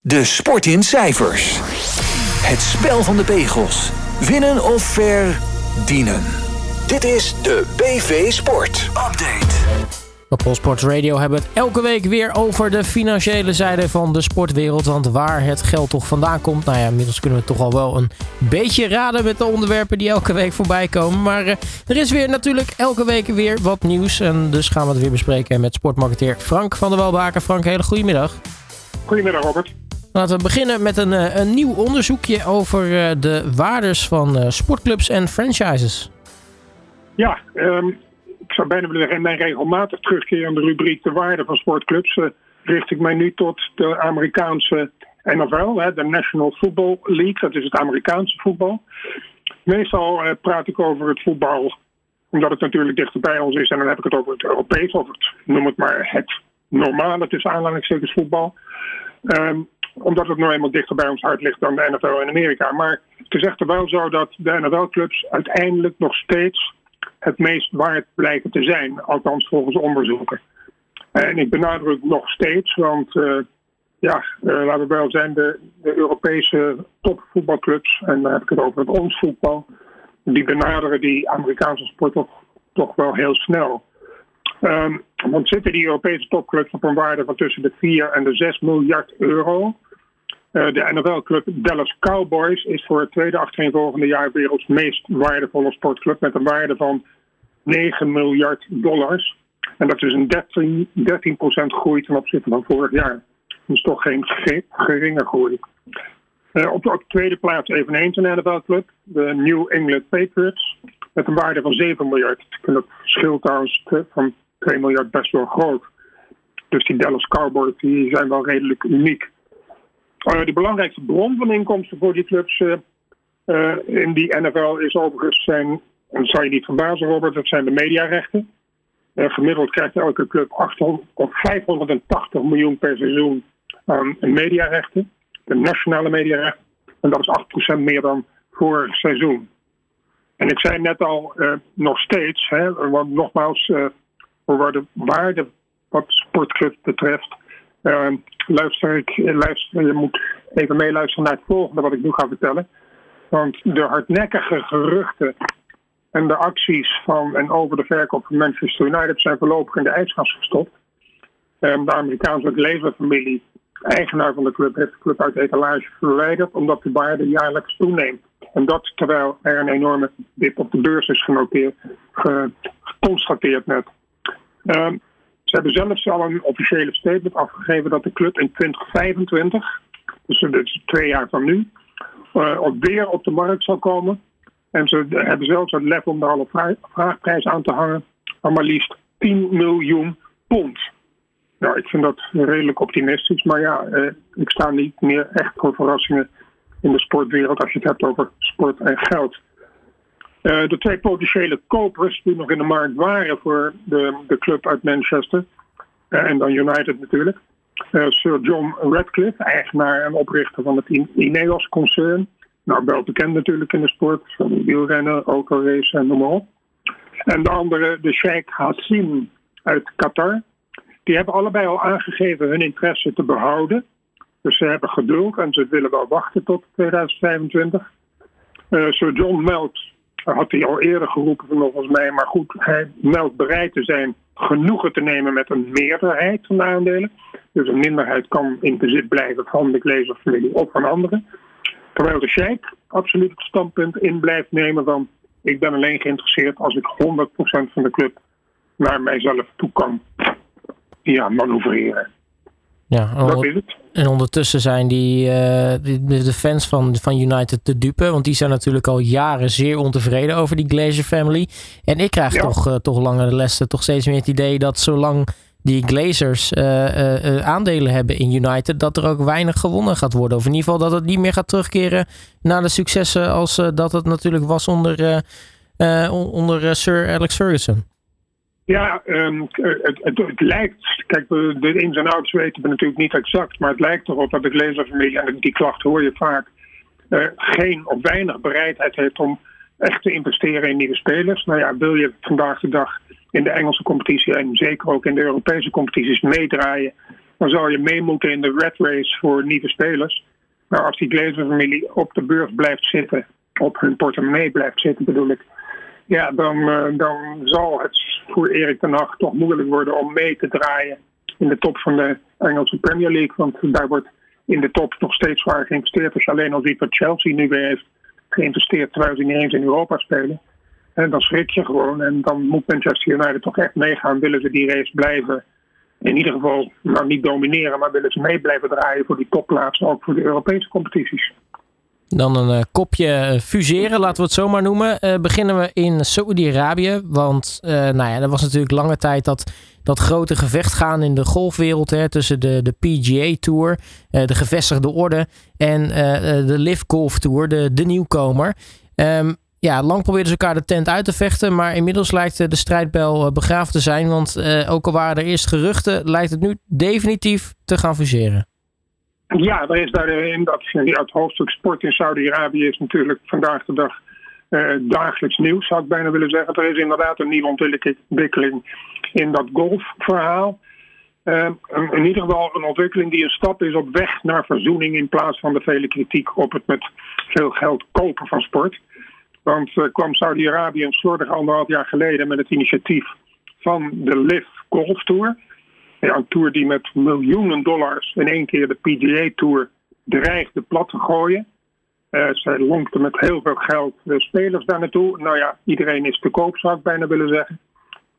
De sport in cijfers. Het spel van de pegels. Winnen of verdienen. Dit is de BV Sport Update. Op Sport Radio hebben we het elke week weer over de financiële zijde van de sportwereld. Want waar het geld toch vandaan komt. Nou ja, inmiddels kunnen we toch al wel een beetje raden met de onderwerpen die elke week voorbij komen. Maar uh, er is weer natuurlijk elke week weer wat nieuws. En dus gaan we het weer bespreken met sportmarketeer Frank van der Welbaken. Frank, hele goedemiddag. Goedemiddag Robert. Laten we beginnen met een, eh, een nieuw onderzoekje over uh, de waardes van uh, sportclubs en franchises. Ja, um, ik zou bijna willen zeggen, in mijn regelmatig terugkerende rubriek de waarde van sportclubs richt ik mij nu tot de Amerikaanse NFL, hè, de National Football League, dat is het Amerikaanse voetbal. Meestal praat ik over het voetbal omdat het natuurlijk dichter bij ons is en dan heb ik het over het Europees, of het, noem het maar het normale tussen aanhalingstekens voetbal. Um, omdat het nou eenmaal dichter bij ons hart ligt dan de NFL in Amerika. Maar het is echter wel zo dat de NFL-clubs uiteindelijk nog steeds het meest waard blijken te zijn. Althans volgens onderzoeken. En ik benadruk nog steeds, want uh, ja, uh, laten we wel zijn, de, de Europese topvoetbalclubs, en dan heb ik het over het ons voetbal, die benaderen die Amerikaanse sport toch, toch wel heel snel. Um, want zitten die Europese topclubs op een waarde van tussen de 4 en de 6 miljard euro. Uh, de NFL-club Dallas Cowboys is voor het tweede achtereenvolgende jaar werelds meest waardevolle sportclub met een waarde van 9 miljard dollars. En dat is een 13, 13 groei ten opzichte van vorig jaar. Dat is toch geen geringe groei. Uh, op de tweede plaats eveneens een NFL-club, de New England Patriots, met een waarde van 7 miljard. Dat scheelt trouwens van 2 miljard best wel groot. Dus die Dallas Cowboys die zijn wel redelijk uniek. Uh, de belangrijkste bron van inkomsten voor die clubs uh, in die NFL is overigens zijn, en dat zou je niet verbazen Robert, dat zijn de mediarechten. gemiddeld krijgt elke club 800 of 580 miljoen per seizoen aan mediarechten. De nationale mediarechten. En dat is 8% meer dan vorig seizoen. En ik zei net al, nog steeds, hè, want nogmaals, voor de waarde wat sportclub betreft, uh, luister ik, luister, je moet even meeluisteren naar het volgende wat ik nu ga vertellen. Want de hardnekkige geruchten en de acties van en over de verkoop van Manchester United zijn voorlopig in de ijskast gestopt. De Amerikaanse leverfamilie, eigenaar van de club, heeft de club uit de etalage verwijderd omdat de waarde jaarlijks toeneemt. En dat terwijl er een enorme dip op de beurs is genoteerd, geconstateerd net. Um, ze hebben zelfs al een officiële statement afgegeven dat de club in 2025, dus, twee jaar van nu, uh, weer op de markt zal komen. En ze hebben zelfs het lef om daar een vraagprijs aan te hangen van maar liefst 10 miljoen pond. Nou, ik vind dat redelijk optimistisch, maar ja, uh, ik sta niet meer echt voor verrassingen in de sportwereld als je het hebt over sport en geld. Uh, de twee potentiële kopers die nog in de markt waren voor de, de club uit Manchester, uh, en dan United natuurlijk. Uh, Sir John Radcliffe, eigenaar en oprichter van het Ineos-concern. Nou, wel bekend natuurlijk in de sport, van wielrennen, autoracen en noem maar op. En de andere, de Sheikh Hassim uit Qatar. Die hebben allebei al aangegeven hun interesse te behouden. Dus ze hebben geduld en ze willen wel wachten tot 2025. Sir John meldt had hij al eerder geroepen volgens mij. Maar goed, hij meldt bereid te zijn genoegen te nemen met een meerderheid van de aandelen. Dus een minderheid kan in bezit blijven van de lezersfamilie of van anderen. Terwijl de Sheikh absoluut het standpunt in blijft nemen van... ik ben alleen geïnteresseerd als ik 100% van de club naar mijzelf toe kan ja, manoeuvreren. Ja, dat is het. En ondertussen zijn die, uh, de fans van, van United te dupe. Want die zijn natuurlijk al jaren zeer ontevreden over die Glazer family. En ik krijg toch, uh, toch langer de lessen toch steeds meer het idee dat zolang die Glazers uh, aandelen hebben in United, dat er ook weinig gewonnen gaat worden. Of in ieder geval dat het niet meer gaat terugkeren naar de successen als dat het natuurlijk was onder, onder Sir Alex Ferguson. Ja, um, het, lijkt, kijk, de ins en outs weten we natuurlijk niet exact, maar het lijkt erop dat de glazerfamilie, en die klacht hoor je vaak, uh, geen of weinig bereidheid heeft om echt te investeren in nieuwe spelers. Nou ja, wil je vandaag de dag in de Engelse competitie en zeker ook in de Europese competities meedraaien, dan zou je mee moeten in de red race voor nieuwe spelers. Maar als die Glazer-familie op de beurs blijft zitten, op hun portemonnee blijft zitten bedoel ik, ja, dan, uh, dan zal het voor Erik ten Hag toch moeilijk worden om mee te draaien in de top van de Engelse Premier League. Want daar wordt in de top nog steeds zwaar geïnvesteerd. Als je alleen al ziet wat Chelsea nu weer heeft geïnvesteerd terwijl ze niet eens in Europa spelen. En dan schrik je gewoon. En dan moet Manchester United toch echt meegaan. Willen ze die race blijven? In ieder geval, nou niet domineren, maar willen ze mee blijven draaien voor die topplaatsen, ook voor de Europese competities. Dan een uh, kopje eh, fuseren, laten we het zo maar noemen. Uh, beginnen we in Saoedi-Arabië. Want uh, nou ja, er was natuurlijk lange tijd dat, dat grote gevecht gaan in de golfwereld. Hè, tussen de, de PGA Tour, de gevestigde orde. En de Live Golf Tour, de, de nieuwkomer. Um, ja, lang probeerden ze elkaar de tent uit te vechten. Maar inmiddels lijkt de strijdbel begraafd te zijn. Want ook al waren er eerst geruchten, lijkt het nu definitief te gaan fuseren. Ja, er is daarin dat het hoofdstuk sport in Saudi-Arabië is natuurlijk vandaag de dag uh, dagelijks nieuws, zou ik bijna willen zeggen. Er is inderdaad een nieuwe ontwikkeling in dat golfverhaal. Uh, in ieder geval een ontwikkeling die een stap is op weg naar verzoening in plaats van de vele kritiek op het met veel geld kopen van sport. Want uh, kwam Saudi-Arabië een slordig anderhalf jaar geleden met het initiatief van de LIV Golf Tour ja, een tour die met miljoenen dollars in één keer de PGA Tour dreigde plat te gooien. Uh, zij lonkte met heel veel geld de spelers daar naartoe. Nou ja, iedereen is te koop, zou ik bijna willen zeggen.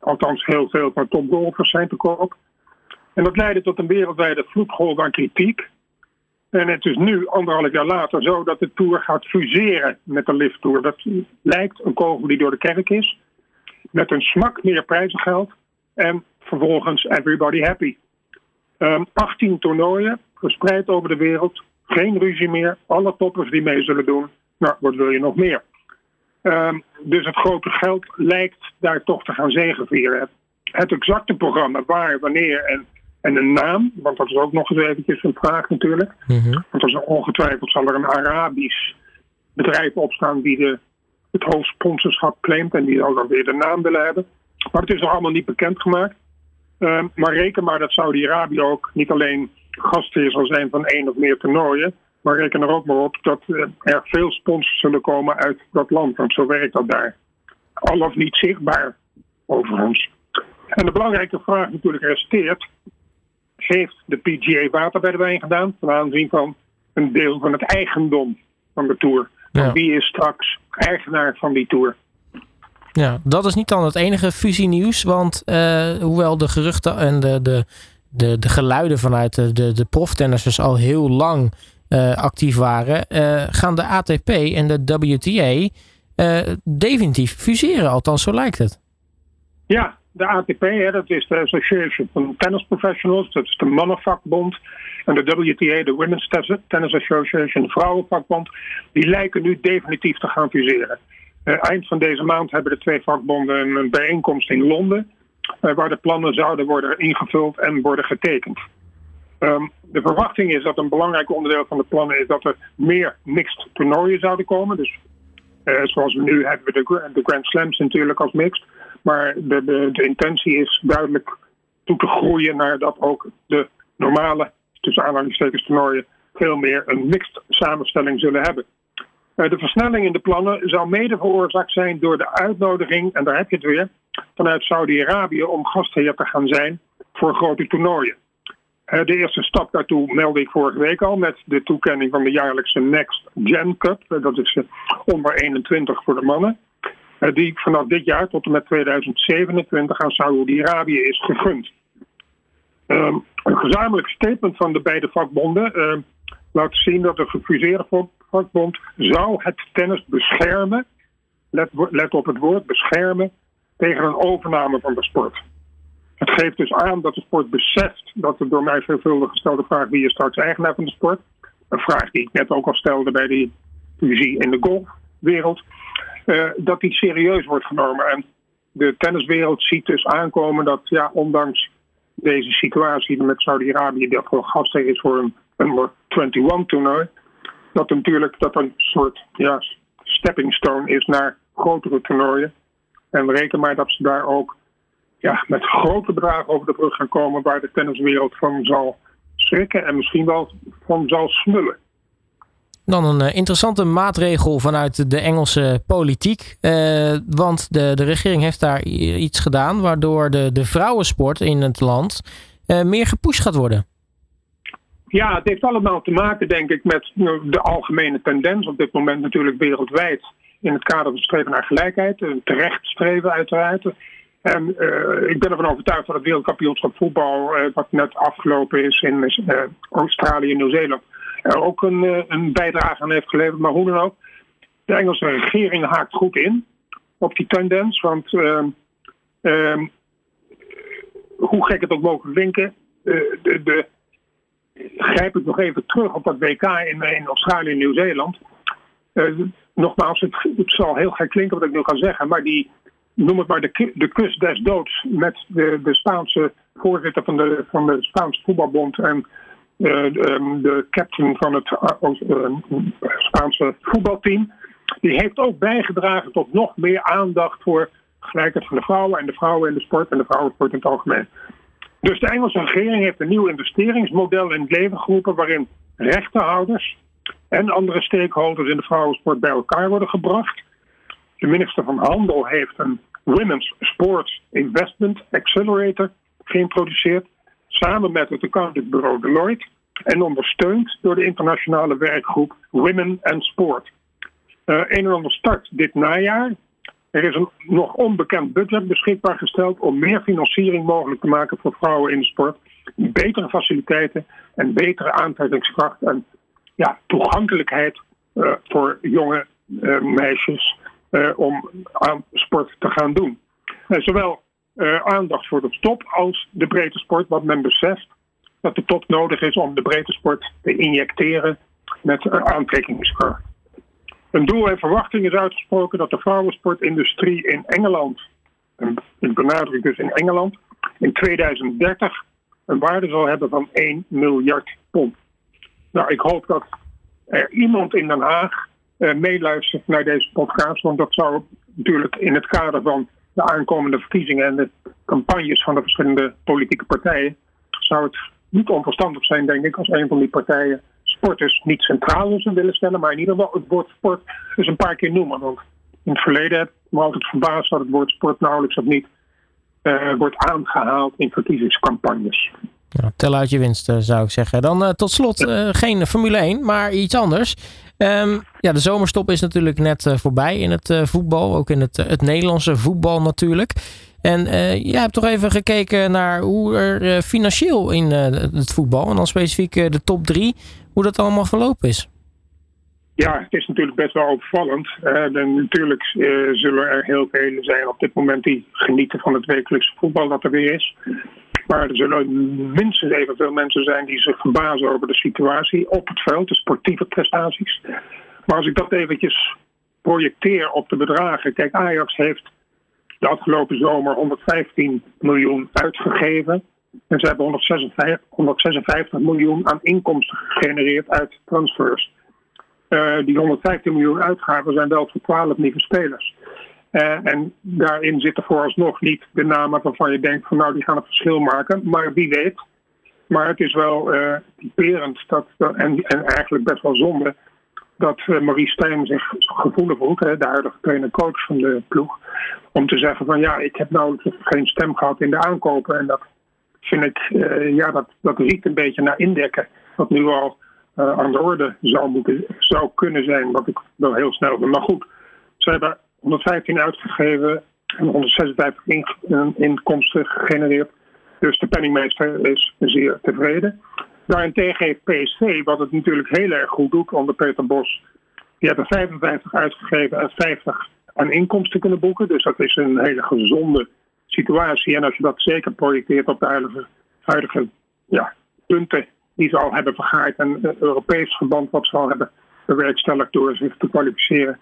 Althans, heel veel van topgolfers zijn te koop. En dat leidde tot een wereldwijde vloedgolf aan kritiek. En het is nu, anderhalf jaar later, zo dat de Tour gaat fuseren met de Lift Tour. Dat lijkt een kogel die door de kerk is. Met een smak meer prijzengeld. En vervolgens everybody happy. Um, ehm, 18 toernooien, verspreid over de wereld. Geen ruzie meer. Alle toppers die mee zullen doen. Nou, wat wil je nog meer? Um, dus het grote geld lijkt daar toch te gaan zegenvieren. Het exacte programma, waar, wanneer en, en een naam, want dat is ook nog eens eventjes een vraag natuurlijk. Mm Want er is ongetwijfeld zal er een Arabisch bedrijf opstaan die de, het hoofdsponsorschap claimt en die zal dan weer de naam willen hebben. Maar het is nog allemaal niet bekendgemaakt. Uh, maar reken maar dat Saudi-Arabië ook niet alleen gastheer zal zijn van één of meer toernooien. Maar reken er ook maar op dat uh, er veel sponsors zullen komen uit dat land. Want zo werkt dat daar. Al of niet zichtbaar, overigens. En de belangrijke vraag natuurlijk resteert. Heeft de PGA water bij de wijn gedaan ten aanzien van een deel van het eigendom van de Tour? Ja. Wie is straks eigenaar van die Tour? Ja, dat is niet dan het enige fusienieuws. Want uh, hoewel de geruchten en de, de, de, de geluiden vanuit de, de, de proftennissers al heel lang uh, actief waren, uh, gaan de ATP en de WTA definitief fuseren. Althans, zo lijkt het. Ja, de ATP, hè, dat is de Association van Tennis Professionals, dat is de mannenvakbond. En de WTA, de Women's Tennis Association, de vrouwenvakbond, die lijken nu definitief te gaan fuseren. Uh, eind van deze maand hebben de twee vakbonden een bijeenkomst in Londen. Uh, waar de plannen zouden worden ingevuld en worden getekend. Um, de verwachting is dat een belangrijk onderdeel van de plannen is dat er meer mixed toernooien zouden komen. Dus uh, zoals we nu hebben we de, de, Grand Slams natuurlijk als mixed. Maar de, de, de, intentie is duidelijk toe te groeien naar dat ook de normale, tussen aanhalingstekens toernooien, veel meer een mixed samenstelling zullen hebben. Eh, de versnelling in de plannen zou mede veroorzaakt zijn door de uitnodiging, en daar heb je het weer, vanuit Saudi-Arabië om gastheer te gaan zijn voor grote toernooien. Eh, de eerste stap daartoe meldde ik vorige week al met de toekenning van de jaarlijkse Next Gen Cup. Eh, dat is onder 21 voor de mannen. Die vanaf dit jaar tot en met 2027 aan Saudi-Arabië is gegund. Ehm, een gezamenlijk statement van de beide vakbonden laat zien dat de gefuseerde zou het tennis beschermen, let, let op het woord beschermen, tegen een overname van de sport. Het geeft dus aan dat de sport beseft dat de door mij veelvuldig gestelde vraag wie is straks eigenaar van de sport, een vraag die ik net ook al stelde bij de visie in de golfwereld, uh, dat die serieus wordt genomen. En de tenniswereld ziet dus aankomen dat ja, ondanks deze situatie met Saudi-Arabië, dat gewoon gastheer is voor een nummer 21 toernooi, dat natuurlijk dat een soort ja, stepping stone is naar grotere toernooien. En reken maar dat ze daar ook ja, met grote bedragen over de brug gaan komen waar de tenniswereld van zal schrikken en misschien wel van zal smullen. Dan een eh, interessante maatregel vanuit de Engelse politiek. Eh, want de, de regering heeft daar iets gedaan waardoor de, de vrouwensport in het land eh, meer gepusht gaat worden. Ja, het heeft allemaal te maken, denk ik, met de algemene tendens op dit moment natuurlijk wereldwijd. In het kader van streven naar gelijkheid. Een terecht streven, uiteraard. En ik ben ervan overtuigd dat het wereldkampioenschap voetbal, wat net afgelopen is in Australië en Nieuw-Zeeland, er ook een, eh, een bijdrage aan heeft geleverd. Maar hoe dan ook, de Engelse regering haakt goed in op die tendens. Want hoe gek het ook mogen klinken, de, de, grijp ik nog even terug op dat WK in, in Australië en Nieuw-Zeeland. Uh, nogmaals, het, het, zal heel gek klinken wat ik nu ga zeggen, maar die, noem het maar de, de kus des doods met de, de Spaanse voorzitter van de, van de Spaanse voetbalbond en eh, ehm, de captain van het eh, eh, Spaanse voetbalteam. Die heeft ook bijgedragen tot nog meer aandacht voor gelijkheid van de vrouwen en de vrouwen in de sport en de vrouwensport in het algemeen. Dus de Engelse regering heeft een nieuw investeringsmodel in het leven geroepen waarin rechterhouders en andere stakeholders in de vrouwensport bij elkaar worden gebracht. De minister van Handel heeft een Women's Sports Investment Accelerator geïntroduceerd samen met het accountantbureau Deloitte en ondersteund door de internationale werkgroep Women and Sport. Uh, een en ander start dit najaar. Er is een nog onbekend budget beschikbaar gesteld om meer financiering mogelijk te maken voor vrouwen in de sport. Betere faciliteiten en betere aantrekkingskracht en ja, toegankelijkheid uh, voor jonge uh, meisjes om aan sport te gaan doen. zowel aandacht voor de top als de breedte sport. Want men beseft dat de top nodig is om de breedte sport te injecteren met aantrekkingskracht. Een doel en verwachting is uitgesproken dat de vrouwensportindustrie in Engeland, en ik benadruk dus in Engeland, in 2030 een waarde zal hebben van 1 miljard pond. Nou, ik hoop dat er iemand in Den Haag uh, meeluistert naar deze podcast, want dat zou natuurlijk in het kader van de aankomende verkiezingen en de campagnes van de verschillende politieke partijen, zou het niet onverstandig zijn, denk ik, als een van die partijen sporters niet centraal zou willen stellen, maar in ieder geval het woord sport dus een paar keer noemen. Want in het verleden heb ik me altijd verbaasd dat het woord sport nauwelijks of niet uh, wordt aangehaald in verkiezingscampagnes. Ja, tel uit je winst, eh, zou ik zeggen. Dan uh, tot slot uh, geen Formule 1, maar iets anders. Um, ja, de zomerstop is natuurlijk net voorbij in het voetbal. Ook in het, het Nederlandse voetbal natuurlijk. En jij hebt toch even gekeken naar hoe er financieel in het voetbal, en dan specifiek de top 3, hoe dat allemaal verlopen is. Ja, het is natuurlijk best wel opvallend. Uh, natuurlijk zullen er heel veel zijn op dit moment die genieten van het wekelijkse voetbal dat er weer is. Maar er zullen minstens evenveel mensen zijn die zich verbazen over de situatie op het veld, de sportieve prestaties. Maar als ik dat eventjes projecteer op de bedragen. Kijk, Ajax heeft de afgelopen zomer 115 miljoen uitgegeven. En ze hebben 156, 156 miljoen aan inkomsten gegenereerd uit transfers. Uh, die 115 miljoen uitgaven zijn wel voor 12 nieuwe spelers. Uh, en daarin zitten vooralsnog niet de namen waarvan je denkt van nou die gaan het verschil maken. Maar wie weet. Maar het is wel uh, typerend dat, en, en eigenlijk best wel zonde dat Marie Stijn zich gevoelig voelt, de huidige trainer-coach van de ploeg, om te zeggen van ja, ik heb nou geen stem gehad in de aankopen. En dat vind ik, ja, dat, dat riekt een beetje naar indekken, wat nu al aan de orde zou, moeten, zou kunnen zijn, wat ik wel heel snel vind. Maar goed, ze hebben 115 uitgegeven en 156 inkomsten gegenereerd. Dus de penningmeester is zeer tevreden. Daarentegen heeft PSV, wat het natuurlijk heel erg goed doet onder Peter Bos, die hebben 55 uitgegeven en 50 aan inkomsten kunnen boeken. Dus dat is een hele gezonde situatie. En als je dat zeker projecteert op de huidige, huidige ja, punten die ze al hebben vergaard en het Europees verband wat ze al hebben bewerkstelligd door zich te kwalificeren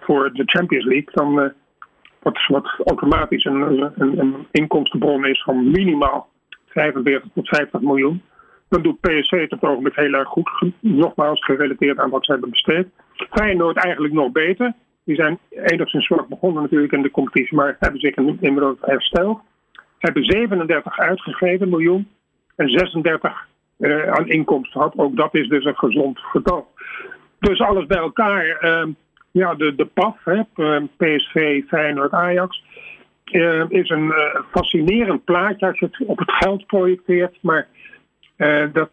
voor de Champions League, dan uh, wat, wat automatisch een, een, inkomstenbron is van minimaal 45 tot 50 miljoen. Dan doet PSC het op het ogenblik heel erg goed. Nogmaals gerelateerd aan wat ze hebben besteed. Feyenoord eigenlijk nog beter. Die zijn enigszins zwak begonnen natuurlijk in de competitie, maar hebben zich inmiddels hersteld. Hebben 37 uitgegeven miljoen en 36 aan inkomsten had. Ook dat is dus een gezond getal. Dus alles bij elkaar. Ehm, ja, de, de PAF, hè, PSV, Feyenoord, Ajax, is een fascinerend plaatje als je het op het geld projecteert. Maar dat,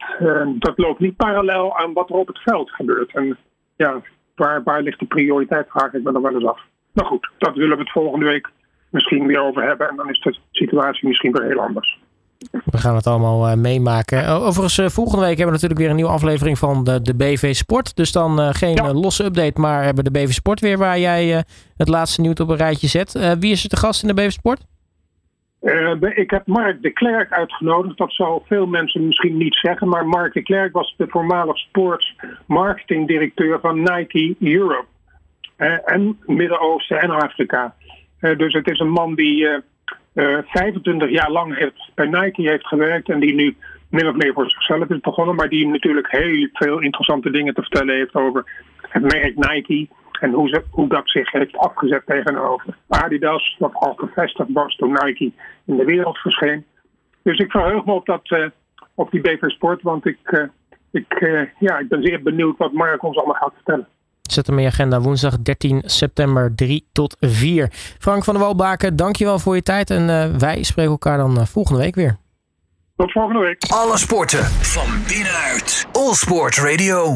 dat loopt niet parallel aan wat er op het veld gebeurt. En ja, waar, waar ligt de prioriteit, vraag ik me dan wel eens af. Nou goed, dat willen we het volgende week misschien weer over hebben. En dan is de situatie misschien weer heel anders. We gaan het allemaal uh, meemaken. Overigens, uh, volgende week hebben we natuurlijk weer een nieuwe aflevering van de, de BV Sport. Dus dan uh, geen losse update, maar hebben de BV Sport weer waar jij het laatste nieuws op een rijtje zet. wie is er te gast in de BV Sport? ik heb Mark de Klerk uitgenodigd. Dat zal veel mensen misschien niet zeggen. Maar Mark de Klerk was de voormalig sports marketingdirecteur van Nike Europe. en Midden-Oosten en Afrika. dus het is een man die 25 jaar lang heeft, bij Nike heeft gewerkt. En die nu min of meer voor zichzelf is begonnen. Maar die natuurlijk heel veel interessante dingen te vertellen heeft over het merk Nike. En hoe, ze, hoe dat zich heeft afgezet tegenover Adidas, wat al gevestigd was toen Nike in de wereld verscheen. Dus ik verheug me op, dat, uh, op die BV Sport, want ik, uh, ik, ja, ik ben zeer benieuwd wat Mark ons allemaal gaat vertellen. Zet hem in je agenda woensdag 13 september 3 tot 4. Frank van der Walbaken, dankjewel voor je tijd en wij spreken elkaar dan volgende week weer. Tot volgende week. Alle sporten van binnenuit. All Sport Radio.